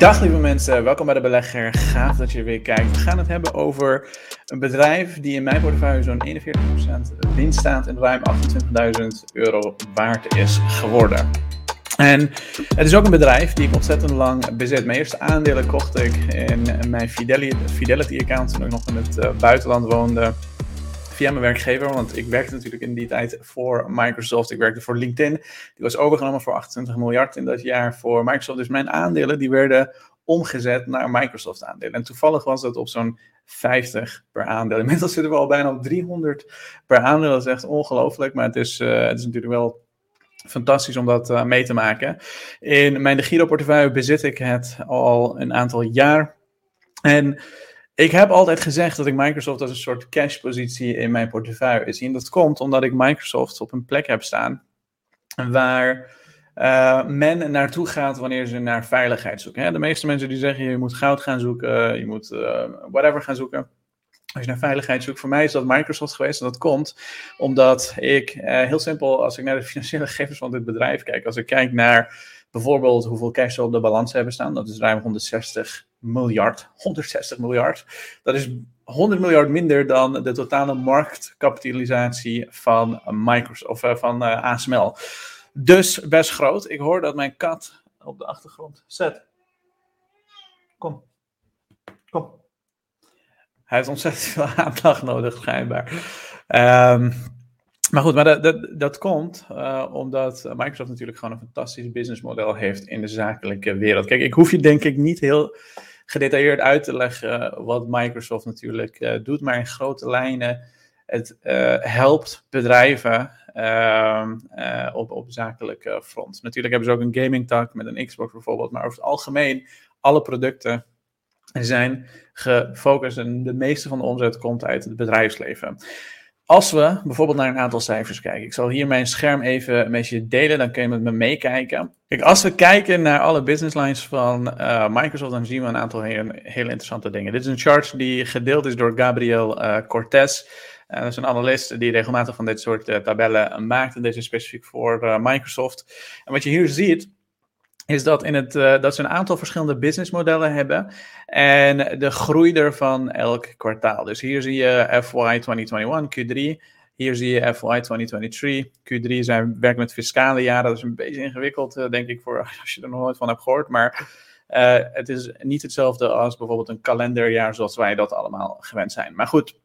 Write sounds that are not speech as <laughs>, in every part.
Dag lieve mensen, welkom bij de belegger. Gaaf dat je weer kijkt. We gaan het hebben over een bedrijf die in mijn portefeuille zo'n 41% winst staat en ruim 28.000 euro waard is geworden. En het is ook een bedrijf die ik ontzettend lang bezit. Mijn eerste aandelen kocht ik in mijn Fidelity account toen ik nog in het eh, buitenland woonde via mijn werkgever, want ik werkte natuurlijk in die tijd voor Microsoft. Ik werkte voor LinkedIn. Die was overgenomen voor 28 miljard in dat jaar voor Microsoft. Dus mijn aandelen die werden omgezet naar Microsoft aandelen. En toevallig was dat op zo'n 50 per aandeel. Inmiddels zitten we al bijna op 300 per aandeel. Dat is echt ongelooflijk, maar het is, uh, het is natuurlijk wel fantastisch om dat uh, mee te maken. In mijn de Giro portefeuille bezit ik het al een aantal jaar. En ik heb altijd gezegd dat ik Microsoft als een soort cash-positie in mijn portefeuille zie. En dat komt omdat ik Microsoft op een plek heb staan waar uh, men naartoe gaat wanneer ze naar veiligheid zoeken. De meeste mensen die zeggen je moet goud gaan zoeken, je moet uh, whatever gaan zoeken. Als je naar veiligheid zoekt, voor mij is dat Microsoft geweest. En dat komt omdat ik, uh, heel simpel, als ik naar de financiële gegevens van dit bedrijf kijk, als ik kijk naar bijvoorbeeld hoeveel cash ze op de balans hebben staan, dat is ruim 160 miljard. 160 miljard. Dat is 100 miljard minder dan de totale marktkapitalisatie van Microsoft of uh, van uh, ASML. Dus best groot. Ik hoor dat mijn kat op de achtergrond zet. Kom. Kom. Hij heeft ontzettend veel <laughs> aandacht nodig, schijnbaar. Um, maar goed, maar dat, dat, komt uh, omdat Microsoft natuurlijk gewoon een fantastisch businessmodel heeft in de zakelijke wereld. Kijk, ik hoef je denk ik niet heel gedetailleerd uit te leggen wat Microsoft natuurlijk uh, doet, maar in grote lijnen het uh, helpt bedrijven ehm, op, op zakelijke front. Natuurlijk hebben ze ook een gaming tak met een Xbox bijvoorbeeld, maar over het algemeen alle producten zijn gefocust en de meeste van de omzet komt uit het bedrijfsleven. Als we bijvoorbeeld naar een aantal cijfers kijken. Ik zal hier mijn scherm even met je delen, dan kun je met me meekijken. Kijk, als we kijken naar alle business lines van uh, Microsoft, dan zien we een aantal hele, interessante dingen. Dit is een chart die gedeeld is door Gabriel uh, Cortez. Dat is een analist die regelmatig van dit soort tabellen maakt. En deze is specifiek voor Microsoft. En wat je hier ziet, is dat, in het, uh, dat ze een aantal verschillende businessmodellen hebben en de groei ervan elk kwartaal. Dus hier zie je FY 2021, Q3. Hier zie je FY 2023. Q3 zijn werk met fiscale jaren. Dat is een beetje ingewikkeld, uh, denk ik, voor <laughs> als je er nog nooit van hebt gehoord. Maar uh, het is niet hetzelfde als bijvoorbeeld een kalenderjaar zoals wij dat allemaal gewend zijn. Maar goed,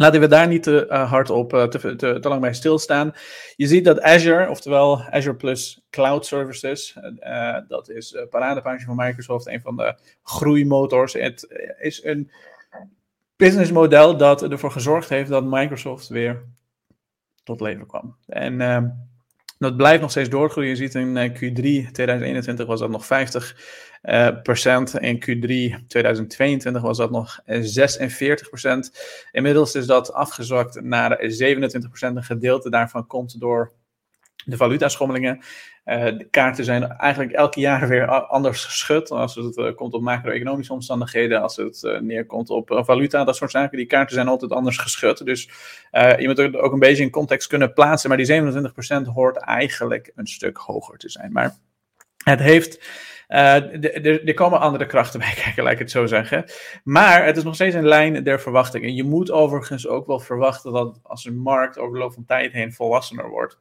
Laten we daar niet te uh, hard op, uh, te, te, te, lang bij stilstaan. Je ziet dat Azure, oftewel Azure Plus Cloud Services, uh, dat is het paradepaardje van Microsoft, een van de groeimotors. Het is een businessmodel dat ervoor gezorgd heeft dat Microsoft weer tot leven kwam. En ehm, dat blijft nog steeds doorgroeien. Je ziet in Q3 2021 was dat nog 50 uh. In Q3 2022 was dat nog 46 procent. Inmiddels is dat afgezwakt naar 27 procent. Een gedeelte daarvan komt door de valutaschommelingen. Uh, de kaarten zijn eigenlijk elk jaar weer anders geschud. Als het uh, komt op macro-economische omstandigheden, als het neerkomt op valuta, dat soort zaken. Die kaarten zijn altijd anders geschud. Dus je moet het ook een beetje in context kunnen plaatsen. Maar die 27% hoort eigenlijk een stuk hoger te zijn. Maar het heeft er komen andere krachten <laughs> bij kijken, laat ik het zo zeggen. Maar het is nog steeds een lijn der verwachtingen. Je moet overigens ook wel verwachten dat als een markt over de loop van tijd heen volwassener wordt.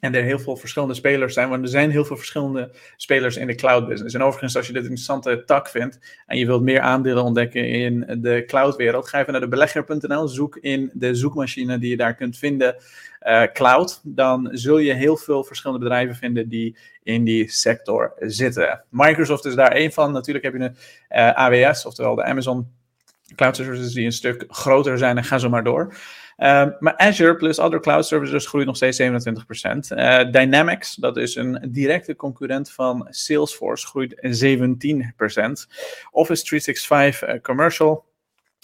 En er heel veel verschillende spelers zijn, want er zijn heel veel verschillende spelers in de cloud business. En overigens, als je dit een interessante tak vindt en je wilt meer aandelen ontdekken in de cloudwereld, ga even naar de belegger.nl, zoek in de zoekmachine die je daar kunt vinden, uh, cloud. Dan zul je heel veel verschillende bedrijven vinden die in die sector zitten. Microsoft is daar één van. Natuurlijk heb je een uh, AWS, oftewel de Amazon Cloud Services, die een stuk groter zijn en ga zo maar door. Uh, maar Azure plus other cloud services groeit nog steeds 27%. Uh, eh, Dynamics, dat is een directe concurrent van Salesforce, groeit 17%. Office 365 uh, Commercial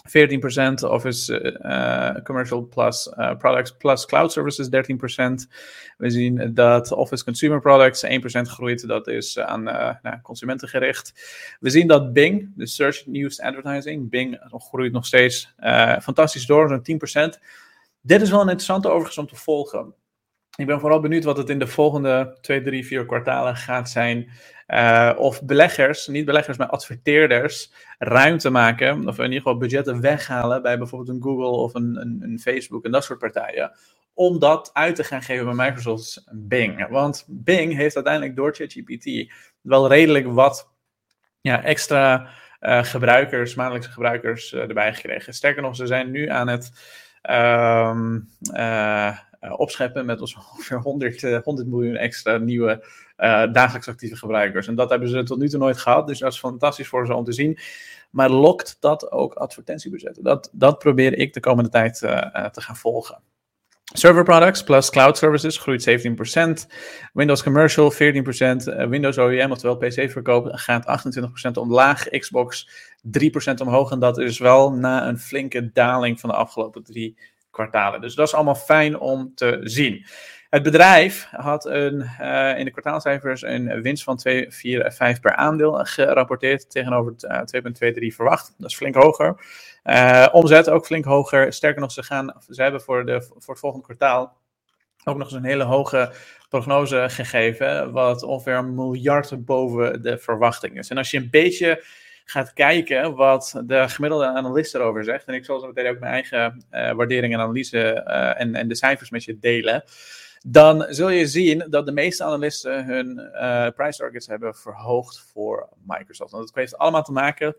14%, Office uh, Commercial Plus Products plus Cloud Services 13%. We zien dat Office Consumer Products 1% groeit, dat is aan uh, nou, consumenten gericht. We zien dat Bing, de Search News Advertising, Bing groeit nog steeds fantastisch door, zo'n 10%. Dit is wel een interessante overigens om te volgen. Ik ben vooral benieuwd wat het in de volgende 2, 3, 4 kwartalen gaat zijn. Uh, of beleggers, niet beleggers, maar adverteerders, ruimte maken. Of in ieder geval budgetten weghalen bij bijvoorbeeld een Google of een, een, een Facebook en dat soort partijen. Om dat uit te gaan geven bij Microsoft's Bing. Want Bing heeft uiteindelijk door ChatGPT wel redelijk wat ja, extra uh, gebruikers, maandelijkse gebruikers uh, erbij gekregen. Sterker nog, ze zijn nu aan het. Um, opscheppen met <laughs> ongeveer 100, 100 miljoen extra nieuwe uh, dagelijks actieve gebruikers. En dat hebben ze tot nu toe nooit gehad, dus dat is fantastisch voor ze om te zien. Maar lokt dat ook advertentiebudgetten? Dat, dat probeer ik de komende tijd te gaan volgen. Server products plus cloud services groeit 17%. Windows Commercial 14%. Windows OEM, oftewel PC-verkoop, gaat 28% omlaag. Xbox 3% omhoog. En dat is wel na een flinke daling van de afgelopen drie kwartalen. Dus dat is allemaal fijn om te zien. Het bedrijf had een, uh, in de kwartaalcijfers een winst van 2,45 per aandeel gerapporteerd tegenover uh, 2,23 verwacht. Dat is flink hoger. Omzet ook flink hoger. Sterker nog, ze, gaan, ze hebben voor, de, voor het volgende kwartaal ook nog eens een hele hoge prognose gegeven, wat ongeveer een miljard boven de verwachting is. En als je een beetje gaat kijken wat de gemiddelde analist erover zegt. En ik zal zo meteen ook mijn eigen waardering en analyse en, en de cijfers met je delen. Dan zul je zien dat de meeste analisten hun uh, price targets hebben verhoogd voor Microsoft. Want dat heeft allemaal te maken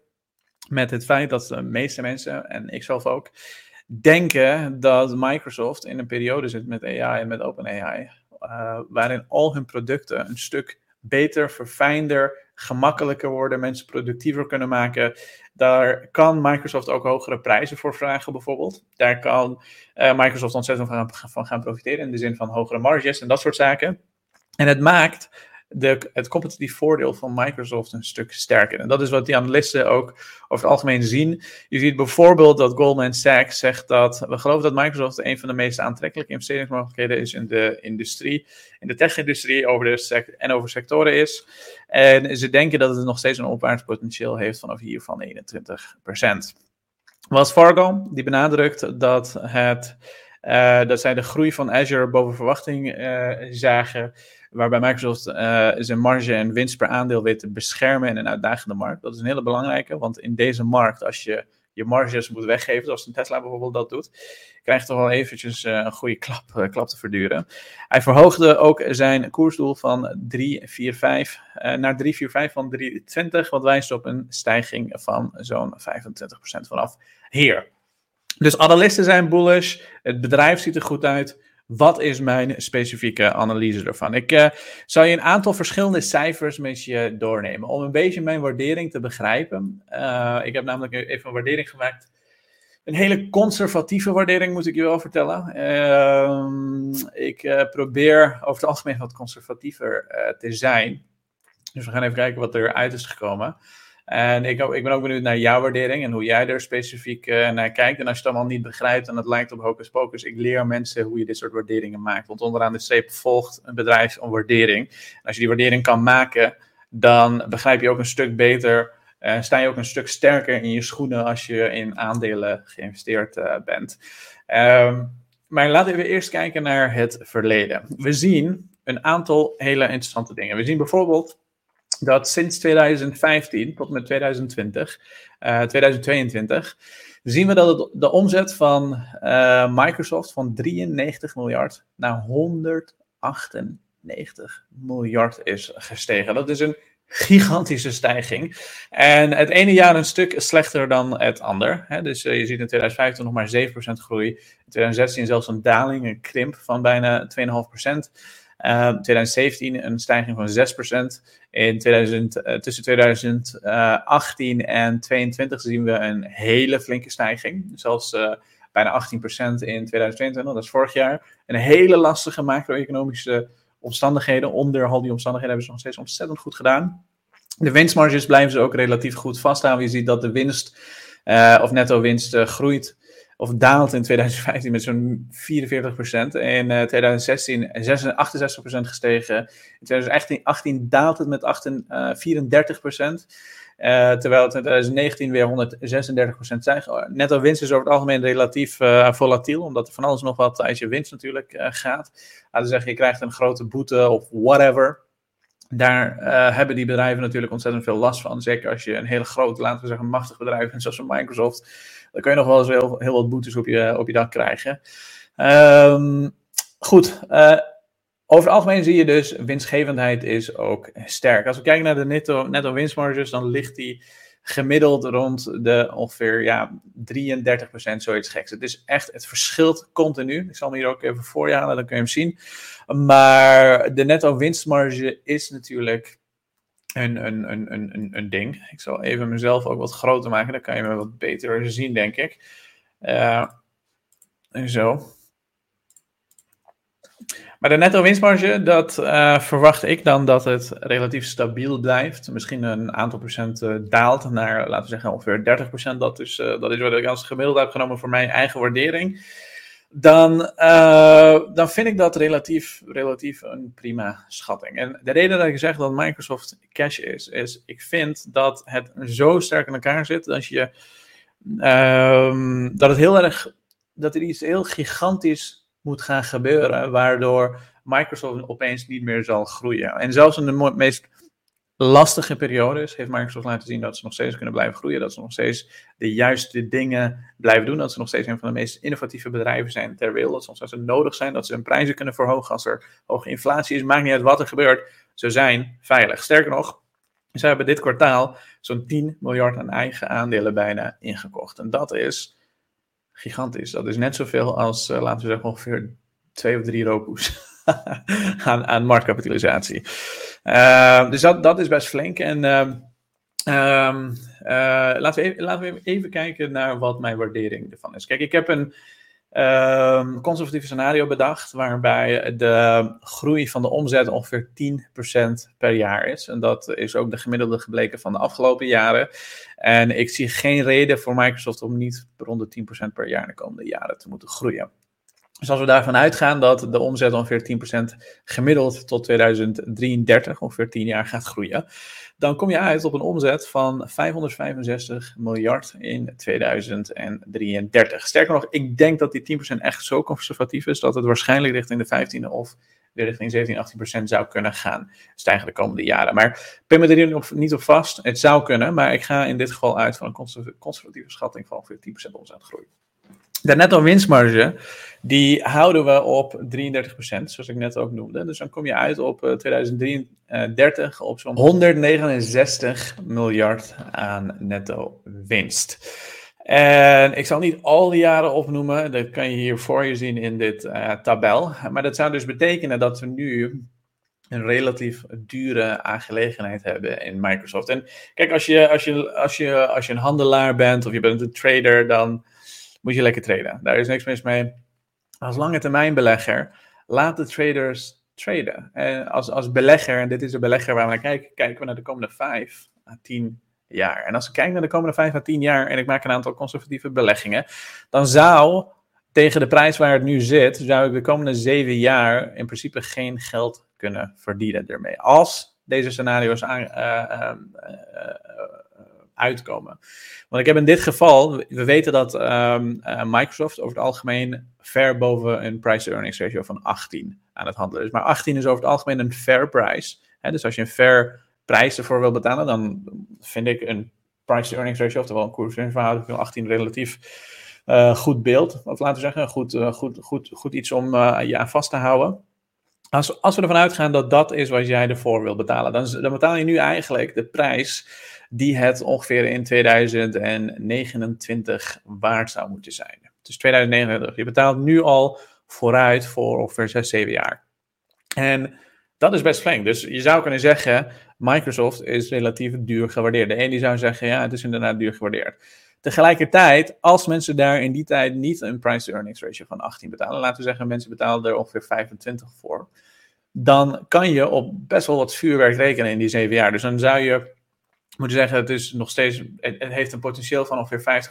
met het feit dat de meeste mensen, en ik zelf ook, denken dat Microsoft in een periode zit met AI en met OpenAI, uh, waarin al hun producten een stuk beter, verfijnder, gemakkelijker worden, mensen productiever kunnen maken. Daar kan Microsoft ook hogere prijzen voor vragen, bijvoorbeeld. Daar kan uh, Microsoft ontzettend van, van gaan profiteren in de zin van hogere marges en dat soort zaken. En het maakt de, het competitief voordeel van Microsoft een stuk sterker. En dat is wat die analisten ook over het algemeen zien. Je ziet bijvoorbeeld dat Goldman Sachs zegt dat we geloven dat Microsoft een van de meest aantrekkelijke investeringsmogelijkheden is in de industrie, in de tech-industrie over de en over sectoren is. En ze denken dat het nog steeds een opwaarts potentieel heeft vanaf hier van 21%. Was Fargo, die benadrukt dat het dat zij de groei van Azure boven verwachting uh, zagen waarbij Microsoft uh, zijn marge en winst per aandeel weet te beschermen in een uitdagende markt. Dat is een hele belangrijke, want in deze markt, als je je marges moet weggeven, zoals een Tesla bijvoorbeeld dat doet, krijg je toch wel eventjes een goede klap, klap te verduren. Hij verhoogde ook zijn koersdoel van 345 naar 345 van 320, wat wijst op een stijging van zo'n 25% vanaf hier. Dus analisten zijn bullish, het bedrijf ziet er goed uit. Wat is mijn specifieke analyse ervan? Ik uh, zal je een aantal verschillende cijfers met je doornemen om een beetje mijn waardering te begrijpen. Uh, ik heb namelijk even een waardering gemaakt. Een hele conservatieve waardering moet ik je wel vertellen. Uh, ik uh, probeer over het algemeen wat conservatiever te zijn. Dus we gaan even kijken wat eruit is gekomen. En ik, ik, ben ook benieuwd naar jouw waardering en hoe jij er specifiek uh, naar kijkt. En als je het allemaal niet begrijpt en het lijkt op hocus pocus, ik leer mensen hoe je dit soort waarderingen maakt. Want onderaan de streep volgt een bedrijf een waardering. Als je die waardering kan maken, dan begrijp je ook een stuk beter, uh, sta je ook een stuk sterker in je schoenen als je in aandelen geïnvesteerd uh, bent. Um, maar laten we eerst kijken naar het verleden. We zien een aantal hele interessante dingen. We zien bijvoorbeeld dat sinds 2015 tot met 2020, uh, 2022, zien we dat het, de omzet van uh, Microsoft van 93 miljard naar 198 miljard is gestegen. Dat is een gigantische stijging. En het ene jaar een stuk slechter dan het ander. Hè? Dus uh, je ziet in 2015 nog maar 7% groei. In 2016 zelfs een daling, een krimp van bijna 2,5%. Uh, 2017 een stijging van 6%. In 2000, uh, tussen 2018 en 2022 zien we een hele flinke stijging. Zelfs bijna 18% in 2022, dat is vorig jaar. Een hele lastige macro-economische omstandigheden. Onder al die omstandigheden hebben ze nog steeds ontzettend goed gedaan. De winstmarges blijven ze ook relatief goed vasthouden. Je ziet dat de winst of netto winst groeit of daalt in 2015 met zo'n 44%. In uh, 2016 68% gestegen. In 2018 daalt het met 8, uh, 34%. Uh, terwijl het in 2019 weer 136% zijn. Netto winst is over het algemeen relatief uh, volatiel, omdat er van alles nog wat tijdens je winst natuurlijk gaat. Laten we zeggen, je krijgt een grote boete of whatever. Daar hebben die bedrijven natuurlijk ontzettend veel last van. Zeker als je een hele groot, laten we zeggen, machtig bedrijf bent, zoals Microsoft. Dan kun je nog wel eens heel, heel wat boetes op je, op je dak krijgen. Um, goed, over het algemeen zie je dus, winstgevendheid is ook sterk. Als we kijken naar de netto, netto winstmarges, dan ligt die gemiddeld rond de ongeveer ja, 33%, zoiets geks. Het is echt, het verschilt continu. Ik zal hem hier ook even voor je halen, dan kun je hem zien. Maar de netto winstmarge is natuurlijk een, een, een, een, een ding. Ik zal even mezelf ook wat groter maken, dan kan je me wat beter zien, denk ik. Uh, zo. Maar de netto winstmarge, dat uh, verwacht ik dan dat het relatief stabiel blijft. Misschien een aantal procent uh, daalt naar, laten we zeggen, ongeveer 30 procent. Dat, is, uh, dat is wat ik als gemiddelde heb genomen voor mijn eigen waardering. Dan, dan vind ik dat relatief, relatief een prima schatting. En de reden dat ik zeg dat Microsoft cash is, is ik vind dat het zo sterk in elkaar zit dat je, dat het heel erg, dat er iets heel gigantisch moet gaan gebeuren, waardoor Microsoft opeens niet meer zal groeien. En zelfs in de meest lastige periodes heeft Microsoft laten zien dat ze nog steeds kunnen blijven groeien, dat ze nog steeds de juiste dingen blijven doen, dat ze nog steeds een van de meest innovatieve bedrijven zijn ter wereld, dat soms als ze nodig zijn, dat ze hun prijzen kunnen verhogen als er hoge inflatie is, maakt niet uit wat er gebeurt, ze zijn veilig. Sterker nog, ze hebben dit kwartaal zo'n 10 miljard aan eigen aandelen bijna ingekocht. En dat is gigantisch. Dat is net zoveel als, uh, laten we zeggen, ongeveer twee of drie Roku's <laughs> aan, aan marktkapitalisatie. Uh, dus dat, dat is best flink. En uh, laten, we even, laten we even kijken naar wat mijn waardering ervan is. Kijk, ik heb een um, conservatief scenario bedacht, waarbij de groei van de omzet ongeveer 10% per jaar is. En dat is ook de gemiddelde gebleken van de afgelopen jaren. En ik zie geen reden voor Microsoft om niet rond de 10% per jaar de komende jaren te moeten groeien. Dus als we daarvan uitgaan dat de omzet ongeveer 10% gemiddeld tot 2033, ongeveer 10 jaar, gaat groeien, dan kom je uit op een omzet van 565 miljard in 2033. Sterker nog, ik denk dat die 10% echt zo conservatief is dat het waarschijnlijk richting de 15 of richting 17, 18% zou kunnen gaan stijgen de komende jaren. Maar pin me er niet op vast. Het zou kunnen, maar ik ga in dit geval uit van een conservatieve schatting van ongeveer 10% omzetgroei. De netto winstmarge, die houden we op 33%, zoals ik net ook noemde. Dus dan kom je uit op 2033 op zo'n 169 miljard aan netto winst. En ik zal niet al die jaren opnoemen, dat kan je hier voor je zien in dit uh, tabel. Maar dat zou dus betekenen dat we nu een relatief dure aangelegenheid hebben in Microsoft. En kijk, als je, als je, als je, als je een handelaar bent of je bent een trader, dan moet je lekker traden. Daar is niks mis mee. Als lange termijn belegger, laat de traders traden. En als, als belegger, en dit is de belegger waar we naar kijken, kijken we naar de komende 5 à 10 jaar. En als ik kijk naar de komende 5 à 10 jaar en ik maak een aantal conservatieve beleggingen, dan zou tegen de prijs waar het nu zit, zou ik de komende 7 jaar in principe geen geld kunnen verdienen ermee. Als deze scenario's aan, uh, uh, uh, uitkomen. Want ik heb in dit geval, we weten dat um, uh, Microsoft over het algemeen ver boven een price-earnings ratio van 18 aan het handelen is. Maar 18 is over het algemeen een fair price. Hè? Dus als je een fair prijs ervoor wil betalen, dan vind ik een price-earnings ratio, oftewel een koers-winstverhouding van 18 relatief uh, goed beeld. Of laten we zeggen, goed, uh, goed, goed, goed iets om je aan vast te houden. Als, we ervan uitgaan dat dat is wat jij ervoor wil betalen, dan, dan betaal je nu eigenlijk de prijs die het ongeveer in 2029 waard zou moeten zijn. Dus 2029. Je betaalt nu al vooruit voor ongeveer 6, 7 jaar. En dat is best flink. Dus je zou kunnen zeggen, Microsoft is relatief duur gewaardeerd. De een die zou zeggen, ja, het is inderdaad duur gewaardeerd. Tegelijkertijd, als mensen daar in die tijd niet een price-to-earnings ratio van 18 betalen, laten we zeggen, mensen betalen er ongeveer 25 voor, dan kan je op best wel wat vuurwerk rekenen in die zeven jaar. Dus dan zou je moet je zeggen, het, is nog steeds, het, heeft een potentieel van ongeveer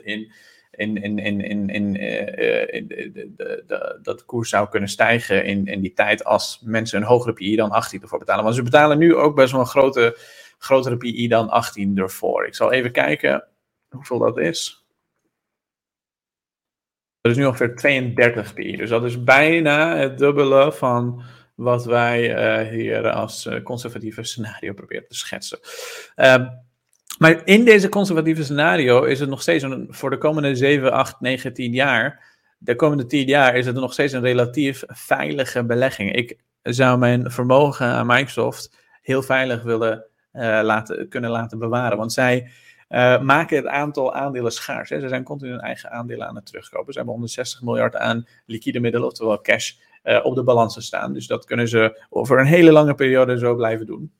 50% in in, in, in, in, in, de, de, dat de koers zou kunnen stijgen in, in die tijd als mensen een hogere PI dan 18 ervoor betalen. Want ze betalen nu ook best wel een grote, grotere PI dan 18 ervoor. Ik zal even kijken hoeveel dat is. Dat is nu ongeveer 32 PI. Dus dat is bijna het dubbele van wat wij uh, hier als uh, conservatieve scenario proberen te schetsen. Uh, maar in deze conservatieve scenario is het nog steeds een, voor de komende 7, 8, 9, 10 jaar. De komende 10 jaar is het nog steeds een relatief veilige belegging. Ik zou mijn vermogen aan Microsoft heel veilig willen uh, laten, kunnen laten bewaren. Want zij uh, maken het aantal aandelen schaars. Hè. Ze zijn continu hun eigen aandelen aan het terugkopen. Ze hebben 160 miljard aan liquide middelen, oftewel cash, uh, op de balansen staan. Dus dat kunnen ze over een hele lange periode zo blijven doen.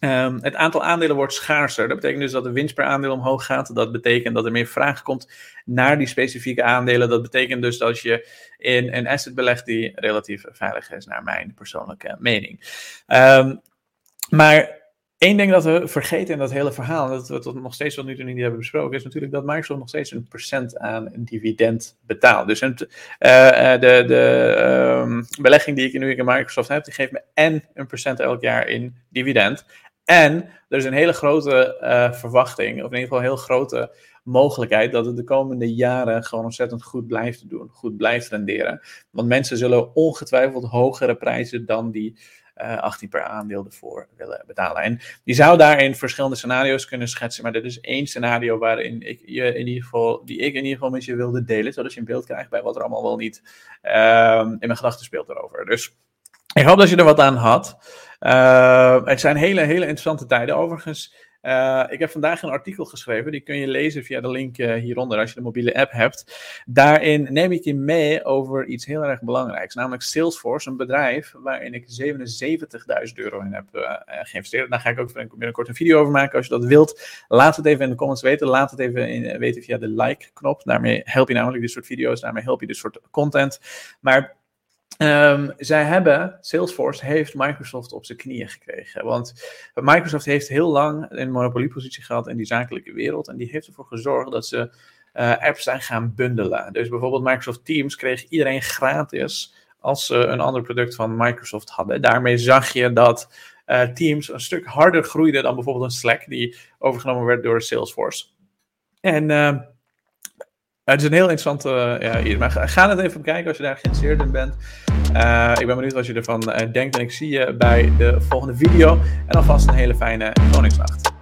Um, het aantal aandelen wordt schaarser. Dat betekent dus dat de winst per aandeel omhoog gaat. Dat betekent dat er meer vraag komt naar die specifieke aandelen. Dat betekent dus dat je in een asset belegt die relatief veilig is, naar mijn persoonlijke mening. Um, maar één ding dat we vergeten in dat hele verhaal, dat we tot nog steeds tot nu toe niet hebben besproken, is natuurlijk dat Microsoft nog steeds een procent aan dividend betaalt. Dus een, uh, de, de um, belegging die ik nu in Microsoft heb, die geeft me en een procent elk jaar in dividend. En er is een hele grote uh, verwachting, of in ieder geval een heel grote mogelijkheid, dat het de komende jaren gewoon ontzettend goed blijft doen, goed blijft renderen. Want mensen zullen ongetwijfeld hogere prijzen dan die eh, 18 per aandeel ervoor willen betalen. En die zou daarin verschillende scenario's kunnen schetsen, maar dit is één scenario waarin ik je in ieder geval, die ik in ieder geval met je wilde delen, zodat je een beeld krijgt bij wat er allemaal wel niet uh, in mijn gedachten speelt erover. Dus ik hoop dat je er wat aan had. Uh, het zijn hele, hele interessante tijden. Overigens, uh, ik heb vandaag een artikel geschreven. Die kun je lezen via de link uh, hieronder als je de mobiele app hebt. Daarin neem ik je mee over iets heel erg belangrijks. Namelijk Salesforce, een bedrijf waarin ik 77.000 euro in heb geïnvesteerd. Daar ga ik ook binnenkort een video over maken als je dat wilt. Laat het even in de comments weten. Laat het even weten via de like-knop. Daarmee help je namelijk dit soort video's. Daarmee help je dit soort content. Maar Um, zij hebben, Salesforce heeft Microsoft op zijn knieën gekregen. Want Microsoft heeft heel lang een monopoliepositie gehad in die zakelijke wereld. En die heeft ervoor gezorgd dat ze uh, apps zijn gaan bundelen. Dus bijvoorbeeld Microsoft Teams kreeg iedereen gratis als ze een ander product van Microsoft hadden. Daarmee zag je dat uh, Teams een stuk harder groeide dan bijvoorbeeld een Slack, die overgenomen werd door Salesforce. En uh, het is een heel interessante uh, ja, Maar ga het even bekijken als je daar geïnteresseerd in bent. Uh, ik ben benieuwd wat je ervan uh, denkt. En ik zie je bij de volgende video. En alvast een hele fijne Koningsnacht.